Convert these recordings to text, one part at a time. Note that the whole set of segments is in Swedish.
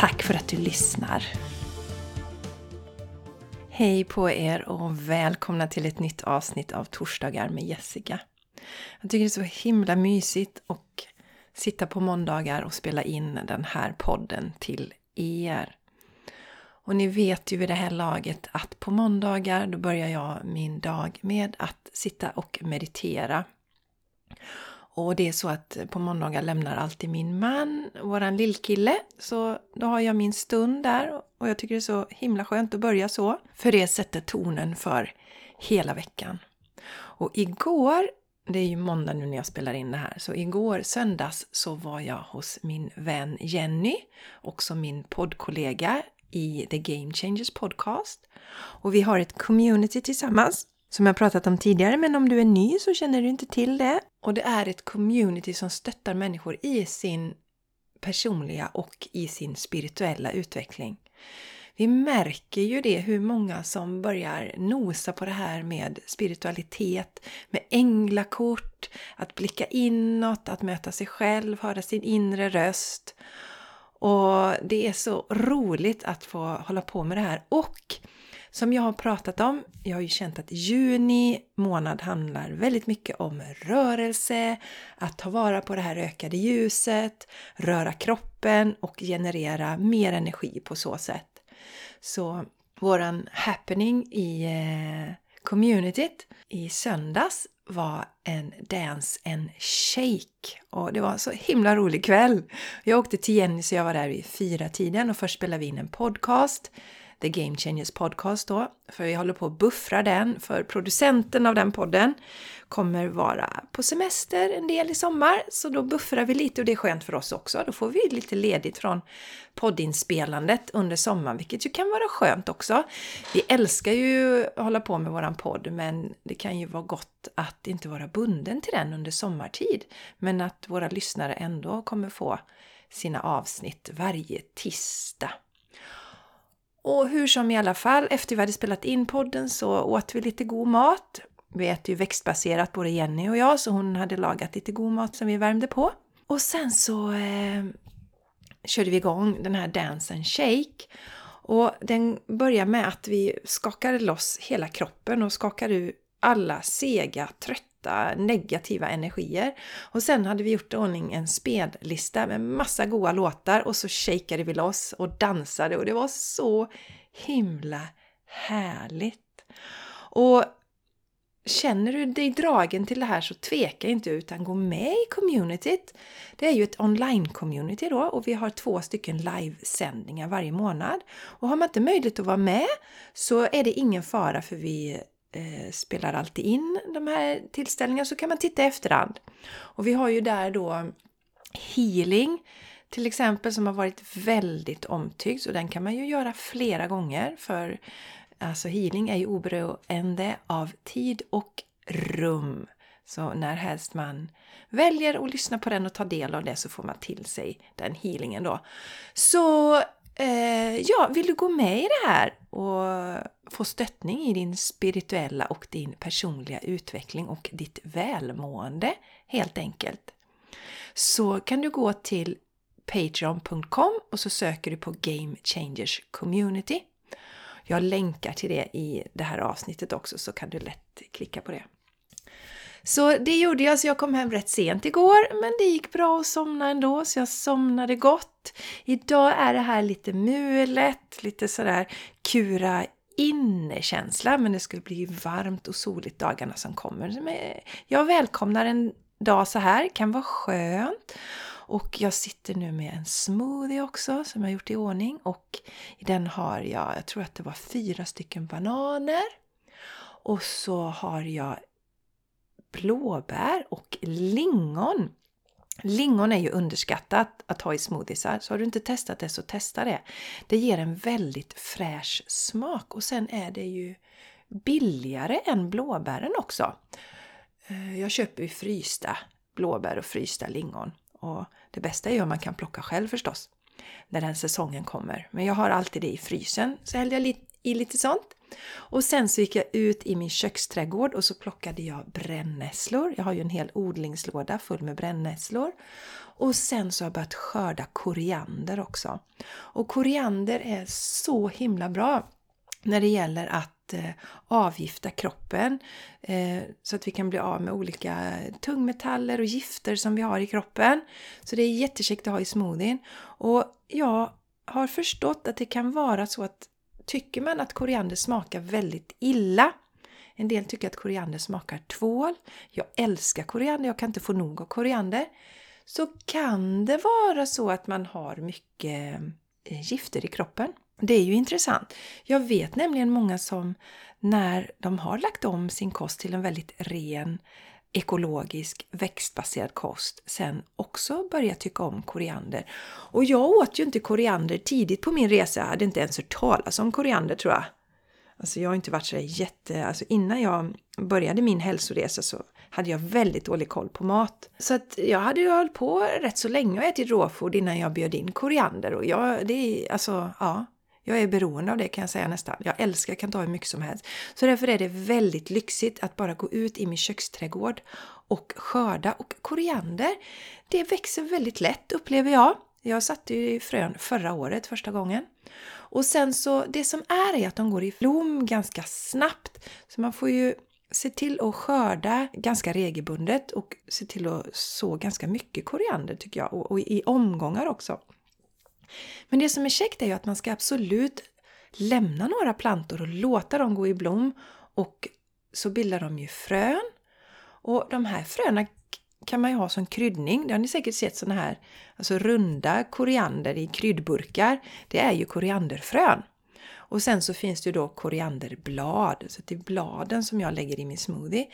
Tack för att du lyssnar! Hej på er och välkomna till ett nytt avsnitt av Torsdagar med Jessica. Jag tycker det är så himla mysigt att sitta på måndagar och spela in den här podden till er. Och ni vet ju vid det här laget att på måndagar då börjar jag min dag med att sitta och meditera. Och det är så att på måndagar lämnar alltid min man, våran lillkille, så då har jag min stund där och jag tycker det är så himla skönt att börja så. För det sätter tonen för hela veckan. Och igår, det är ju måndag nu när jag spelar in det här, så igår söndags så var jag hos min vän Jenny, också min poddkollega i The Game Changers Podcast. Och vi har ett community tillsammans som jag pratat om tidigare, men om du är ny så känner du inte till det. Och det är ett community som stöttar människor i sin personliga och i sin spirituella utveckling. Vi märker ju det hur många som börjar nosa på det här med spiritualitet, med änglakort, att blicka inåt, att möta sig själv, höra sin inre röst. Och det är så roligt att få hålla på med det här. Och som jag har pratat om, jag har ju känt att juni månad handlar väldigt mycket om rörelse, att ta vara på det här ökade ljuset, röra kroppen och generera mer energi på så sätt. Så våran happening i eh, communityt i söndags var en dance and shake och det var en så himla rolig kväll. Jag åkte till Jenny så jag var där vid fyra tiden och först spelade vi in en podcast The Game Changers Podcast då, för vi håller på att buffra den, för producenten av den podden kommer vara på semester en del i sommar, så då buffrar vi lite och det är skönt för oss också. Då får vi lite ledigt från poddinspelandet under sommaren, vilket ju kan vara skönt också. Vi älskar ju att hålla på med våran podd, men det kan ju vara gott att inte vara bunden till den under sommartid, men att våra lyssnare ändå kommer få sina avsnitt varje tisdag. Och hur som i alla fall, efter vi hade spelat in podden så åt vi lite god mat. Vi äter ju växtbaserat både Jenny och jag, så hon hade lagat lite god mat som vi värmde på. Och sen så eh, körde vi igång den här Dance and Shake. Och den börjar med att vi skakar loss hela kroppen och skakar ur alla sega, trötta trötta, negativa energier. Och sen hade vi gjort i ordning en spellista med massa goa låtar och så shakade vi loss och dansade och det var så himla härligt. Och Känner du dig dragen till det här så tveka inte utan gå med i communityt. Det är ju ett online-community då och vi har två stycken livesändningar varje månad. Och har man inte möjlighet att vara med så är det ingen fara för vi eh, spelar alltid in de här tillställningarna så kan man titta i efterhand. Och vi har ju där då healing till exempel som har varit väldigt omtyckt och den kan man ju göra flera gånger för alltså healing är ju oberoende av tid och rum. Så när helst man väljer att lyssna på den och ta del av det så får man till sig den healingen då. Så eh, ja, vill du gå med i det här och få stöttning i din spirituella och din personliga utveckling och ditt välmående helt enkelt. Så kan du gå till patreon.com och så söker du på Game Changers Community. Jag länkar till det i det här avsnittet också så kan du lätt klicka på det. Så det gjorde jag, så jag kom hem rätt sent igår, men det gick bra att somna ändå, så jag somnade gott. Idag är det här lite mulet, lite sådär kura innekänsla, men det skulle bli varmt och soligt dagarna som kommer. Jag välkomnar en dag så här, kan vara skönt. Och jag sitter nu med en smoothie också som jag gjort i ordning och i den har jag, jag tror att det var fyra stycken bananer. Och så har jag blåbär och lingon Lingon är ju underskattat att ha i smoothiesar, så har du inte testat det så testa det. Det ger en väldigt fräsch smak och sen är det ju billigare än blåbären också. Eh, jag köper ju frysta blåbär och frysta lingon och det bästa är ju om man kan plocka själv förstås när den säsongen kommer. Men jag har alltid det i frysen så hällde jag lite i lite sånt. Och sen så gick jag ut i min köksträdgård och så plockade jag brännässlor. Jag har ju en hel odlingslåda full med brännässlor. Och sen så har jag börjat skörda koriander också. Och koriander är så himla bra när det gäller att eh, avgifta kroppen eh, så att vi kan bli av med olika tungmetaller och gifter som vi har i kroppen. Så det är jättekäckt att ha i smoothien. Och jag har förstått att det kan vara så att Tycker man att koriander smakar väldigt illa en del tycker att koriander smakar tvål. Jag älskar koriander, jag kan inte få nog av koriander. Så kan det vara så att man har mycket eh, gifter i kroppen. Det är ju intressant. Jag vet nämligen många som när de har lagt om sin kost till en väldigt ren ekologisk växtbaserad kost sen också börjat tycka om koriander. Och jag åt ju inte koriander tidigt på min resa. Jag hade inte ens hört talas om koriander tror jag. Alltså jag har inte varit så jätte... Alltså innan jag började min hälsoresa så hade jag väldigt dålig koll på mat. Så att jag hade ju hållit på rätt så länge och ätit råfod innan jag bjöd in koriander. Och jag, det är alltså, ja. Jag är beroende av det kan jag säga nästan. Jag älskar, kan ta hur mycket som helst. Så därför är det väldigt lyxigt att bara gå ut i min köksträdgård och skörda. Och koriander, det växer väldigt lätt upplever jag. Jag satte ju frön förra året första gången. Och sen så, det som är är att de går i blom ganska snabbt. Så man får ju se till att skörda ganska regelbundet och se till att så ganska mycket koriander tycker jag. Och, och i omgångar också. Men det som är käckt är ju att man ska absolut lämna några plantor och låta dem gå i blom och så bildar de ju frön. Och de här fröna kan man ju ha som kryddning. Det har ni säkert sett sådana här alltså runda koriander i kryddburkar. Det är ju korianderfrön. Och sen så finns det ju då korianderblad, så det är bladen som jag lägger i min smoothie.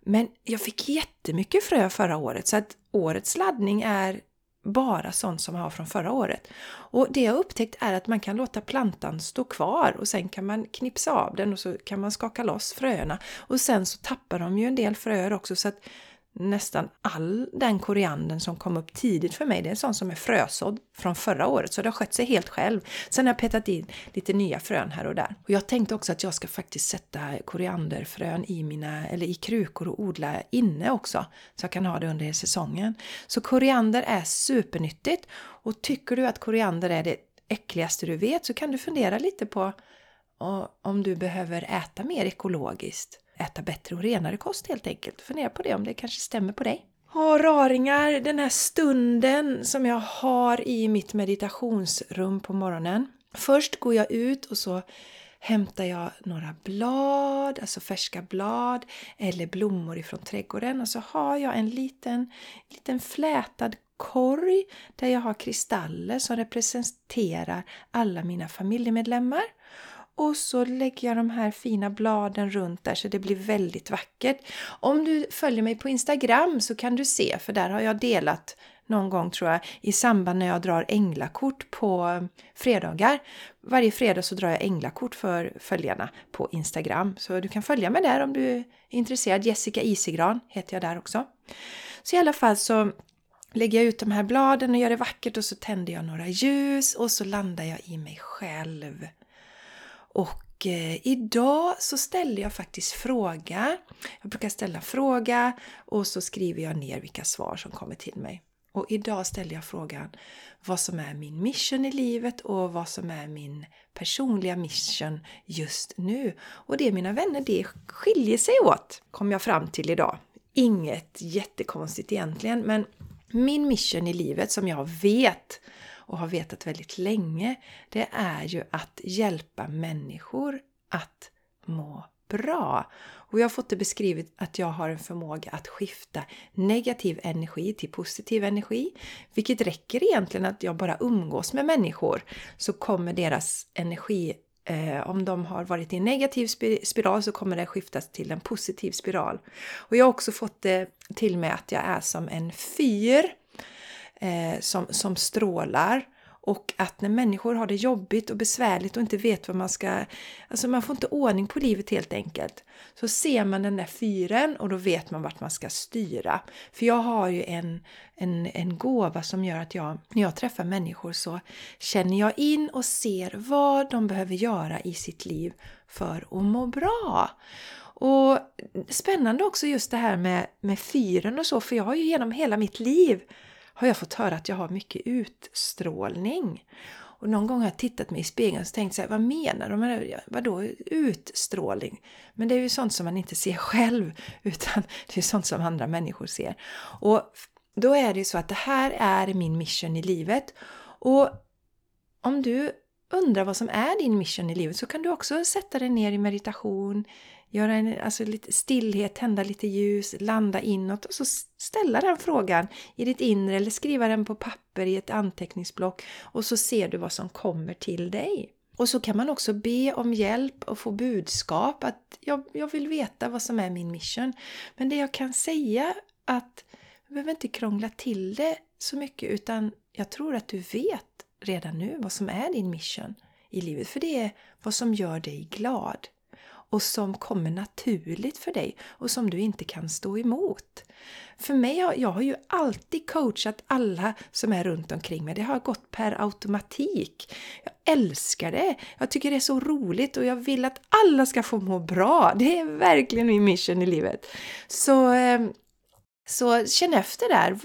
Men jag fick jättemycket frö förra året så att årets laddning är bara sånt som man har från förra året. Och det jag upptäckt är att man kan låta plantan stå kvar och sen kan man knipsa av den och så kan man skaka loss fröerna Och sen så tappar de ju en del fröer också så att nästan all den koriandern som kom upp tidigt för mig, det är en sån som är frösådd från förra året, så det har skött sig helt själv. Sen har jag petat in lite nya frön här och där. Och jag tänkte också att jag ska faktiskt sätta korianderfrön i mina, eller i krukor och odla inne också, så jag kan ha det under säsongen. Så koriander är supernyttigt och tycker du att koriander är det äckligaste du vet så kan du fundera lite på om du behöver äta mer ekologiskt äta bättre och renare kost helt enkelt. Fundera på det om det kanske stämmer på dig. Ja, raringar, den här stunden som jag har i mitt meditationsrum på morgonen. Först går jag ut och så hämtar jag några blad, alltså färska blad eller blommor ifrån trädgården och så har jag en liten, liten flätad korg där jag har kristaller som representerar alla mina familjemedlemmar. Och så lägger jag de här fina bladen runt där så det blir väldigt vackert. Om du följer mig på Instagram så kan du se, för där har jag delat någon gång tror jag i samband när jag drar änglakort på eh, fredagar. Varje fredag så drar jag änglakort för följarna på Instagram. Så du kan följa mig där om du är intresserad. Jessica Isigran heter jag där också. Så i alla fall så lägger jag ut de här bladen och gör det vackert och så tänder jag några ljus och så landar jag i mig själv. Och eh, idag så ställer jag faktiskt fråga. Jag brukar ställa fråga och så skriver jag ner vilka svar som kommer till mig. Och idag ställer jag frågan vad som är min mission i livet och vad som är min personliga mission just nu. Och det mina vänner, det skiljer sig åt, kom jag fram till idag. Inget jättekonstigt egentligen, men min mission i livet som jag vet och har vetat väldigt länge, det är ju att hjälpa människor att må bra. Och jag har fått det beskrivet att jag har en förmåga att skifta negativ energi till positiv energi. Vilket räcker egentligen att jag bara umgås med människor så kommer deras energi eh, om de har varit i en negativ spiral så kommer det skiftas till en positiv spiral. Och jag har också fått det till mig att jag är som en fyr eh, som, som strålar. Och att när människor har det jobbigt och besvärligt och inte vet vad man ska... Alltså man får inte ordning på livet helt enkelt. Så ser man den där fyren och då vet man vart man ska styra. För jag har ju en, en, en gåva som gör att jag, när jag träffar människor så känner jag in och ser vad de behöver göra i sitt liv för att må bra. Och spännande också just det här med, med fyren och så, för jag har ju genom hela mitt liv har jag fått höra att jag har mycket utstrålning. Och någon gång har jag tittat mig i spegeln och tänkt så här, vad menar de? Vadå utstrålning? Men det är ju sånt som man inte ser själv, utan det är sånt som andra människor ser. Och då är det ju så att det här är min mission i livet. Och om du undrar vad som är din mission i livet så kan du också sätta dig ner i meditation, göra en, alltså lite stillhet, tända lite ljus, landa inåt och så ställa den frågan i ditt inre eller skriva den på papper i ett anteckningsblock och så ser du vad som kommer till dig. Och så kan man också be om hjälp och få budskap att jag, jag vill veta vad som är min mission. Men det jag kan säga att du behöver inte krångla till det så mycket utan jag tror att du vet redan nu vad som är din mission i livet. För det är vad som gör dig glad och som kommer naturligt för dig och som du inte kan stå emot. För mig, jag har ju alltid coachat alla som är runt omkring mig. Det har gått per automatik. Jag älskar det! Jag tycker det är så roligt och jag vill att alla ska få må bra. Det är verkligen min mission i livet. Så eh, så känn efter där.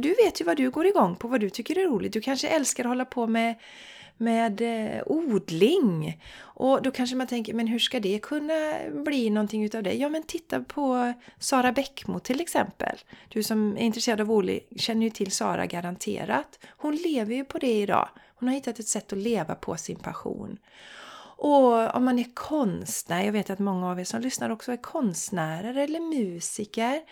Du vet ju vad du går igång på, vad du tycker är roligt. Du kanske älskar att hålla på med med eh, odling. Och då kanske man tänker, men hur ska det kunna bli någonting utav det? Ja, men titta på Sara Bäckmo till exempel. Du som är intresserad av odling känner ju till Sara garanterat. Hon lever ju på det idag. Hon har hittat ett sätt att leva på sin passion. Och om man är konstnär, jag vet att många av er som lyssnar också är konstnärer eller musiker.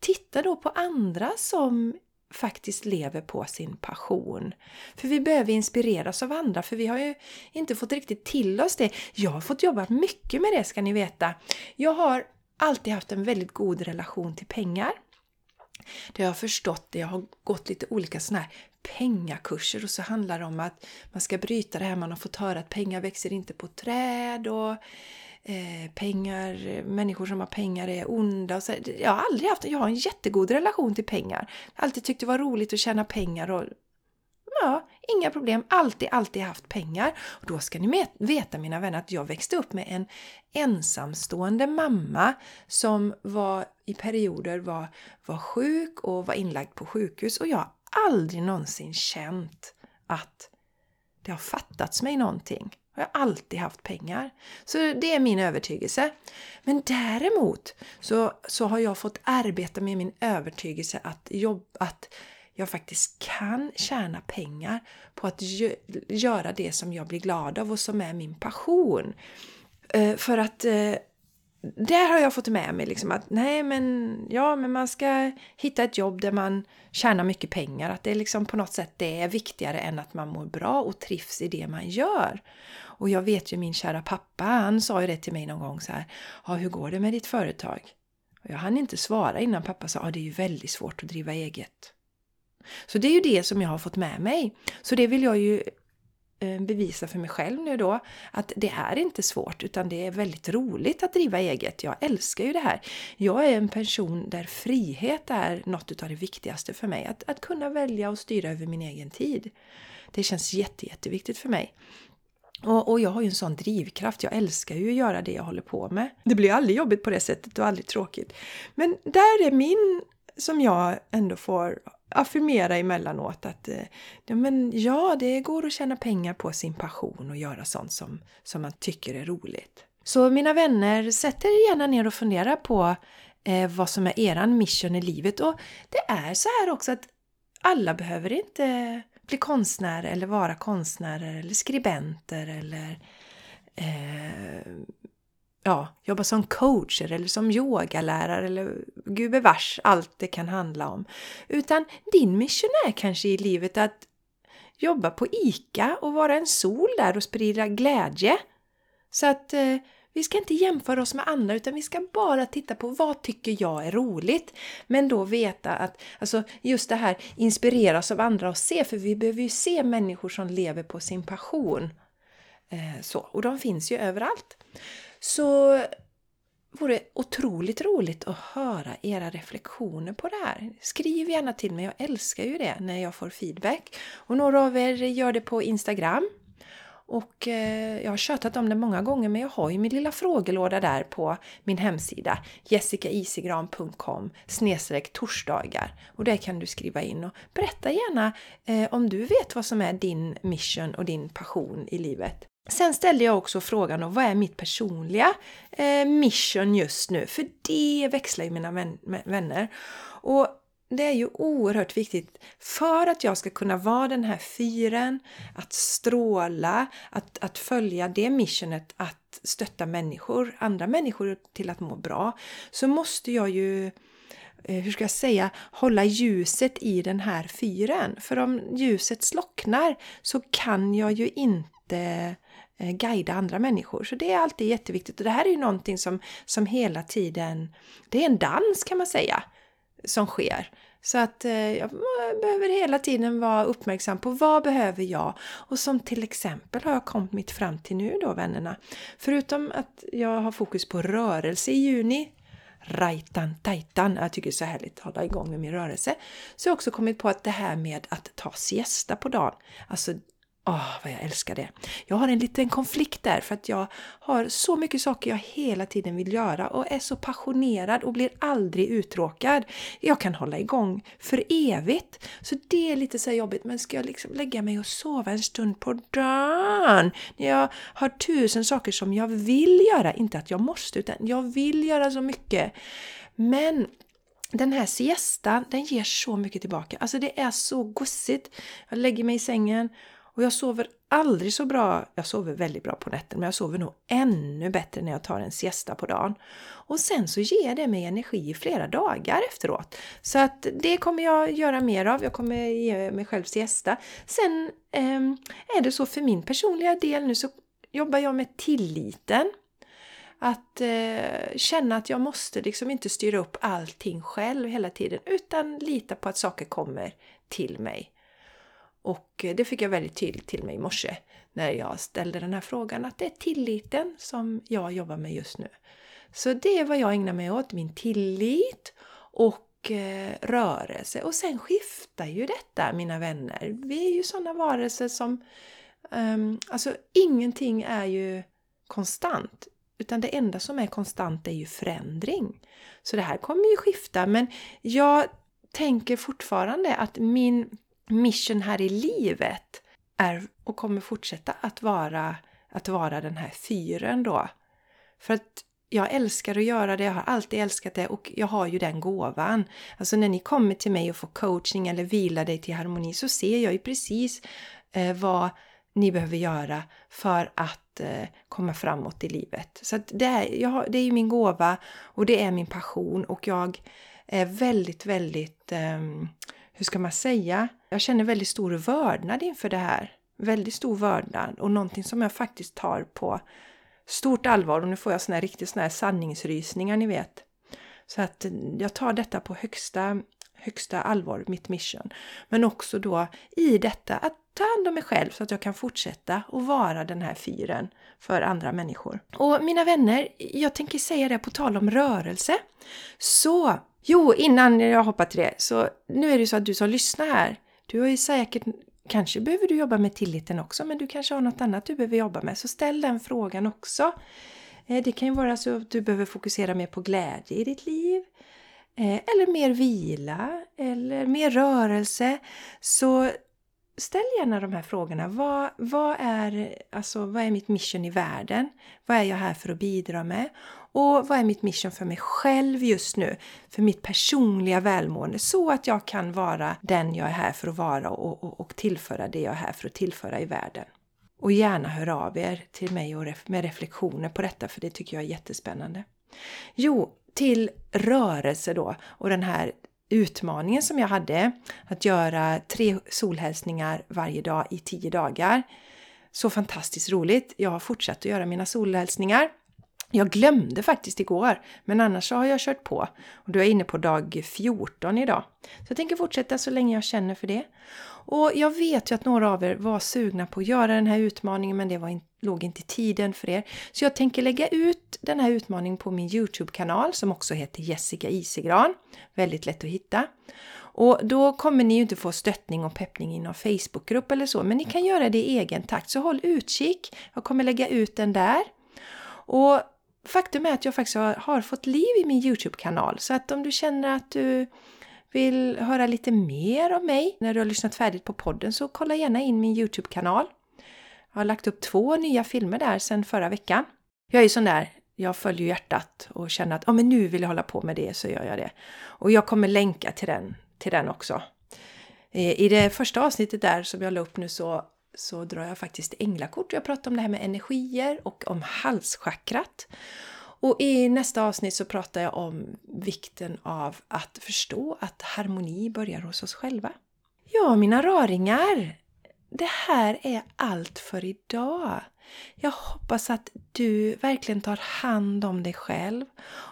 Titta då på andra som faktiskt lever på sin passion. För vi behöver inspireras av andra, för vi har ju inte fått riktigt till oss det. Jag har fått jobba mycket med det ska ni veta. Jag har alltid haft en väldigt god relation till pengar. Det har jag förstått det. Jag har gått lite olika sådana här pengakurser och så handlar det om att man ska bryta det här man har fått höra att pengar växer inte på träd och eh, pengar, människor som har pengar är onda. Och så. Jag har aldrig haft, jag har en jättegod relation till pengar. Jag har alltid tyckt det var roligt att tjäna pengar och ja, inga problem. Alltid, alltid haft pengar. Och då ska ni veta mina vänner att jag växte upp med en ensamstående mamma som var i perioder var, var sjuk och var inlagd på sjukhus och jag har aldrig någonsin känt att det har fattats mig någonting. Jag har alltid haft pengar. Så det är min övertygelse. Men däremot så, så har jag fått arbeta med min övertygelse att, jobb, att jag faktiskt kan tjäna pengar på att göra det som jag blir glad av och som är min passion. Eh, för att eh, där har jag fått med mig liksom att nej men, ja, men man ska hitta ett jobb där man tjänar mycket pengar. Att det är liksom på något sätt det är viktigare än att man mår bra och trivs i det man gör. Och jag vet ju min kära pappa, han sa ju det till mig någon gång så här. Ja, hur går det med ditt företag? Och jag hann inte svara innan pappa sa, ja det är ju väldigt svårt att driva eget. Så det är ju det som jag har fått med mig. Så det vill jag ju Eh, bevisa för mig själv nu då att det är inte svårt utan det är väldigt roligt att driva eget. Jag älskar ju det här. Jag är en person där frihet är något av det viktigaste för mig. Att, att kunna välja och styra över min egen tid. Det känns jätte, jätteviktigt för mig. Och, och, jag har ju en sån drivkraft. Jag älskar ju att göra det jag håller på med. Det blir aldrig jobbigt på det sättet och aldrig tråkigt. Men där är min, som jag ändå får affirmera emellanåt att eh, ja, men ja, det går att tjäna pengar på sin passion och göra sånt som, som man tycker är roligt. Så mina vänner, sätt er gärna ner och fundera på eh, vad som är eran mission i livet. Och det är så här också att alla behöver inte bli konstnärer eller vara konstnärer eller skribenter eller eh, ja, jobba som coacher eller som yogalärare eller gubevars allt det kan handla om. Utan din mission är kanske i livet att jobba på ICA och vara en sol där och sprida glädje. Så att eh, Vi ska inte jämföra oss med andra utan vi ska bara titta på vad tycker jag är roligt. Men då veta att, alltså just det här inspireras av andra och se, för vi behöver ju se människor som lever på sin passion. Eh, så, och de finns ju överallt. Så vore det otroligt roligt att höra era reflektioner på det här. Skriv gärna till mig, jag älskar ju det när jag får feedback. Och några av er gör det på Instagram. Och eh, jag har tjatat om det många gånger men jag har ju min lilla frågelåda där på min hemsida jessicaisigran.com snedstreck torsdagar och där kan du skriva in och berätta gärna eh, om du vet vad som är din mission och din passion i livet. Sen ställde jag också frågan om vad är mitt personliga eh, mission just nu? För det växlar ju mina vänner. Och det är ju oerhört viktigt för att jag ska kunna vara den här fyren, att stråla, att, att följa det missionet att stötta människor, andra människor till att må bra, så måste jag ju eh, hur ska jag säga, hålla ljuset i den här fyren. För om ljuset slocknar så kan jag ju inte Eh, guida andra människor. Så det är alltid jätteviktigt och det här är ju någonting som, som hela tiden, det är en dans kan man säga, som sker. Så att eh, jag behöver hela tiden vara uppmärksam på vad behöver jag? Och som till exempel har jag kommit fram till nu då vännerna. Förutom att jag har fokus på rörelse i juni Rajtan tajtan. Jag tycker det är så härligt att hålla igång med min rörelse. Så jag har också kommit på att det här med att ta siesta på dagen. Alltså Åh, oh, vad jag älskar det! Jag har en liten konflikt där för att jag har så mycket saker jag hela tiden vill göra och är så passionerad och blir aldrig uttråkad. Jag kan hålla igång för evigt. Så det är lite så jobbigt. Men ska jag liksom lägga mig och sova en stund på dagen? När jag har tusen saker som jag vill göra. Inte att jag måste, utan jag vill göra så mycket. Men den här siestan, den ger så mycket tillbaka. Alltså det är så gossigt. Jag lägger mig i sängen och jag sover aldrig så bra. Jag sover väldigt bra på nätterna, men jag sover nog ännu bättre när jag tar en siesta på dagen. Och sen så ger det mig energi i flera dagar efteråt. Så att det kommer jag göra mer av. Jag kommer ge mig själv siesta. Sen eh, är det så för min personliga del nu så jobbar jag med tilliten. Att eh, känna att jag måste liksom inte styra upp allting själv hela tiden utan lita på att saker kommer till mig. Och det fick jag väldigt tydligt till mig i morse när jag ställde den här frågan att det är tilliten som jag jobbar med just nu. Så det är vad jag ägnar mig åt, min tillit och eh, rörelse. Och sen skiftar ju detta mina vänner. Vi är ju sådana varelser som... Um, alltså ingenting är ju konstant. Utan det enda som är konstant är ju förändring. Så det här kommer ju skifta men jag tänker fortfarande att min mission här i livet är och kommer fortsätta att vara, att vara den här fyren då. För att jag älskar att göra det, jag har alltid älskat det och jag har ju den gåvan. Alltså när ni kommer till mig och får coaching eller vila dig till harmoni så ser jag ju precis eh, vad ni behöver göra för att eh, komma framåt i livet. Så det, är, jag har, det är ju min gåva och det är min passion och jag är väldigt, väldigt eh, hur ska man säga? Jag känner väldigt stor vördnad inför det här. Väldigt stor vördnad och någonting som jag faktiskt tar på stort allvar. Och nu får jag såna här riktigt såna här sanningsrysningar, ni vet. Så att eh, jag tar detta på högsta, högsta allvar, mitt mission. Men också då i detta att ta hand om mig själv så att jag kan fortsätta och vara den här fyren för andra människor. Och mina vänner, jag tänker säga det på tal om rörelse. Så Jo, innan jag hoppar till det, så nu är det så att du som lyssnar här, du har ju säkert, kanske behöver du jobba med tilliten också, men du kanske har något annat du behöver jobba med, så ställ den frågan också. Eh, det kan ju vara så att du behöver fokusera mer på glädje i ditt liv, eh, eller mer vila, eller mer rörelse. Så ställ gärna de här frågorna. Vad, vad, är, alltså, vad är mitt mission i världen? Vad är jag här för att bidra med? Och vad är mitt mission för mig själv just nu? För mitt personliga välmående så att jag kan vara den jag är här för att vara och, och, och tillföra det jag är här för att tillföra i världen. Och gärna hör av er till mig och ref med reflektioner på detta för det tycker jag är jättespännande. Jo, till rörelse då och den här utmaningen som jag hade att göra tre solhälsningar varje dag i tio dagar. Så fantastiskt roligt! Jag har fortsatt att göra mina solhälsningar jag glömde faktiskt igår, men annars så har jag kört på. Och då är jag inne på dag 14 idag. Så jag tänker fortsätta så länge jag känner för det. Och jag vet ju att några av er var sugna på att göra den här utmaningen men det var in, låg inte i tiden för er. Så jag tänker lägga ut den här utmaningen på min Youtube-kanal som också heter Jessica Isegran. Väldigt lätt att hitta. Och då kommer ni ju inte få stöttning och peppning i någon Facebookgrupp eller så, men ni kan göra det i egen takt. Så håll utkik. Jag kommer lägga ut den där. Och faktum är att jag faktiskt har, har fått liv i min Youtube-kanal. Så att om du känner att du vill höra lite mer om mig när du har lyssnat färdigt på podden så kolla gärna in min Youtube-kanal. Jag har lagt upp två nya filmer där sedan förra veckan. Jag är ju sån där, jag följer hjärtat och känner att oh, men nu vill jag hålla på med det så gör jag det. Och jag kommer länka till den, till den också. Eh, I det första avsnittet där som jag la upp nu så, så drar jag faktiskt änglakort. Jag pratar om det här med energier och om halschakrat. Och i nästa avsnitt så pratar jag om vikten av att förstå att harmoni börjar hos oss själva. Ja, mina raringar! Det här är allt för idag. Jag hoppas att du verkligen tar hand om dig själv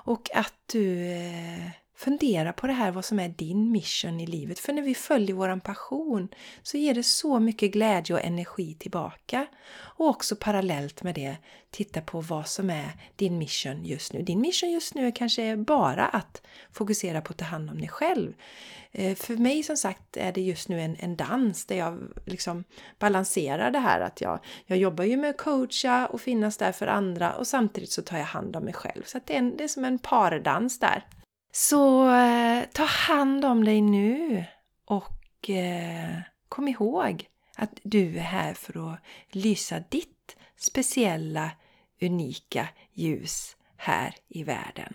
och att du eh, Fundera på det här, vad som är din mission i livet. För när vi följer våran passion så ger det så mycket glädje och energi tillbaka. Och också parallellt med det, titta på vad som är din mission just nu. Din mission just nu är kanske bara att fokusera på att ta hand om dig själv. Eh, för mig som sagt är det just nu en, en dans där jag liksom balanserar det här att jag, jag jobbar ju med att coacha och finnas där för andra och samtidigt så tar jag hand om mig själv. Så det är, en, det är som en pardans där. Så eh, ta hand om dig nu och eh, kom ihåg att du är här för att lysa ditt speciella, unika ljus här i världen.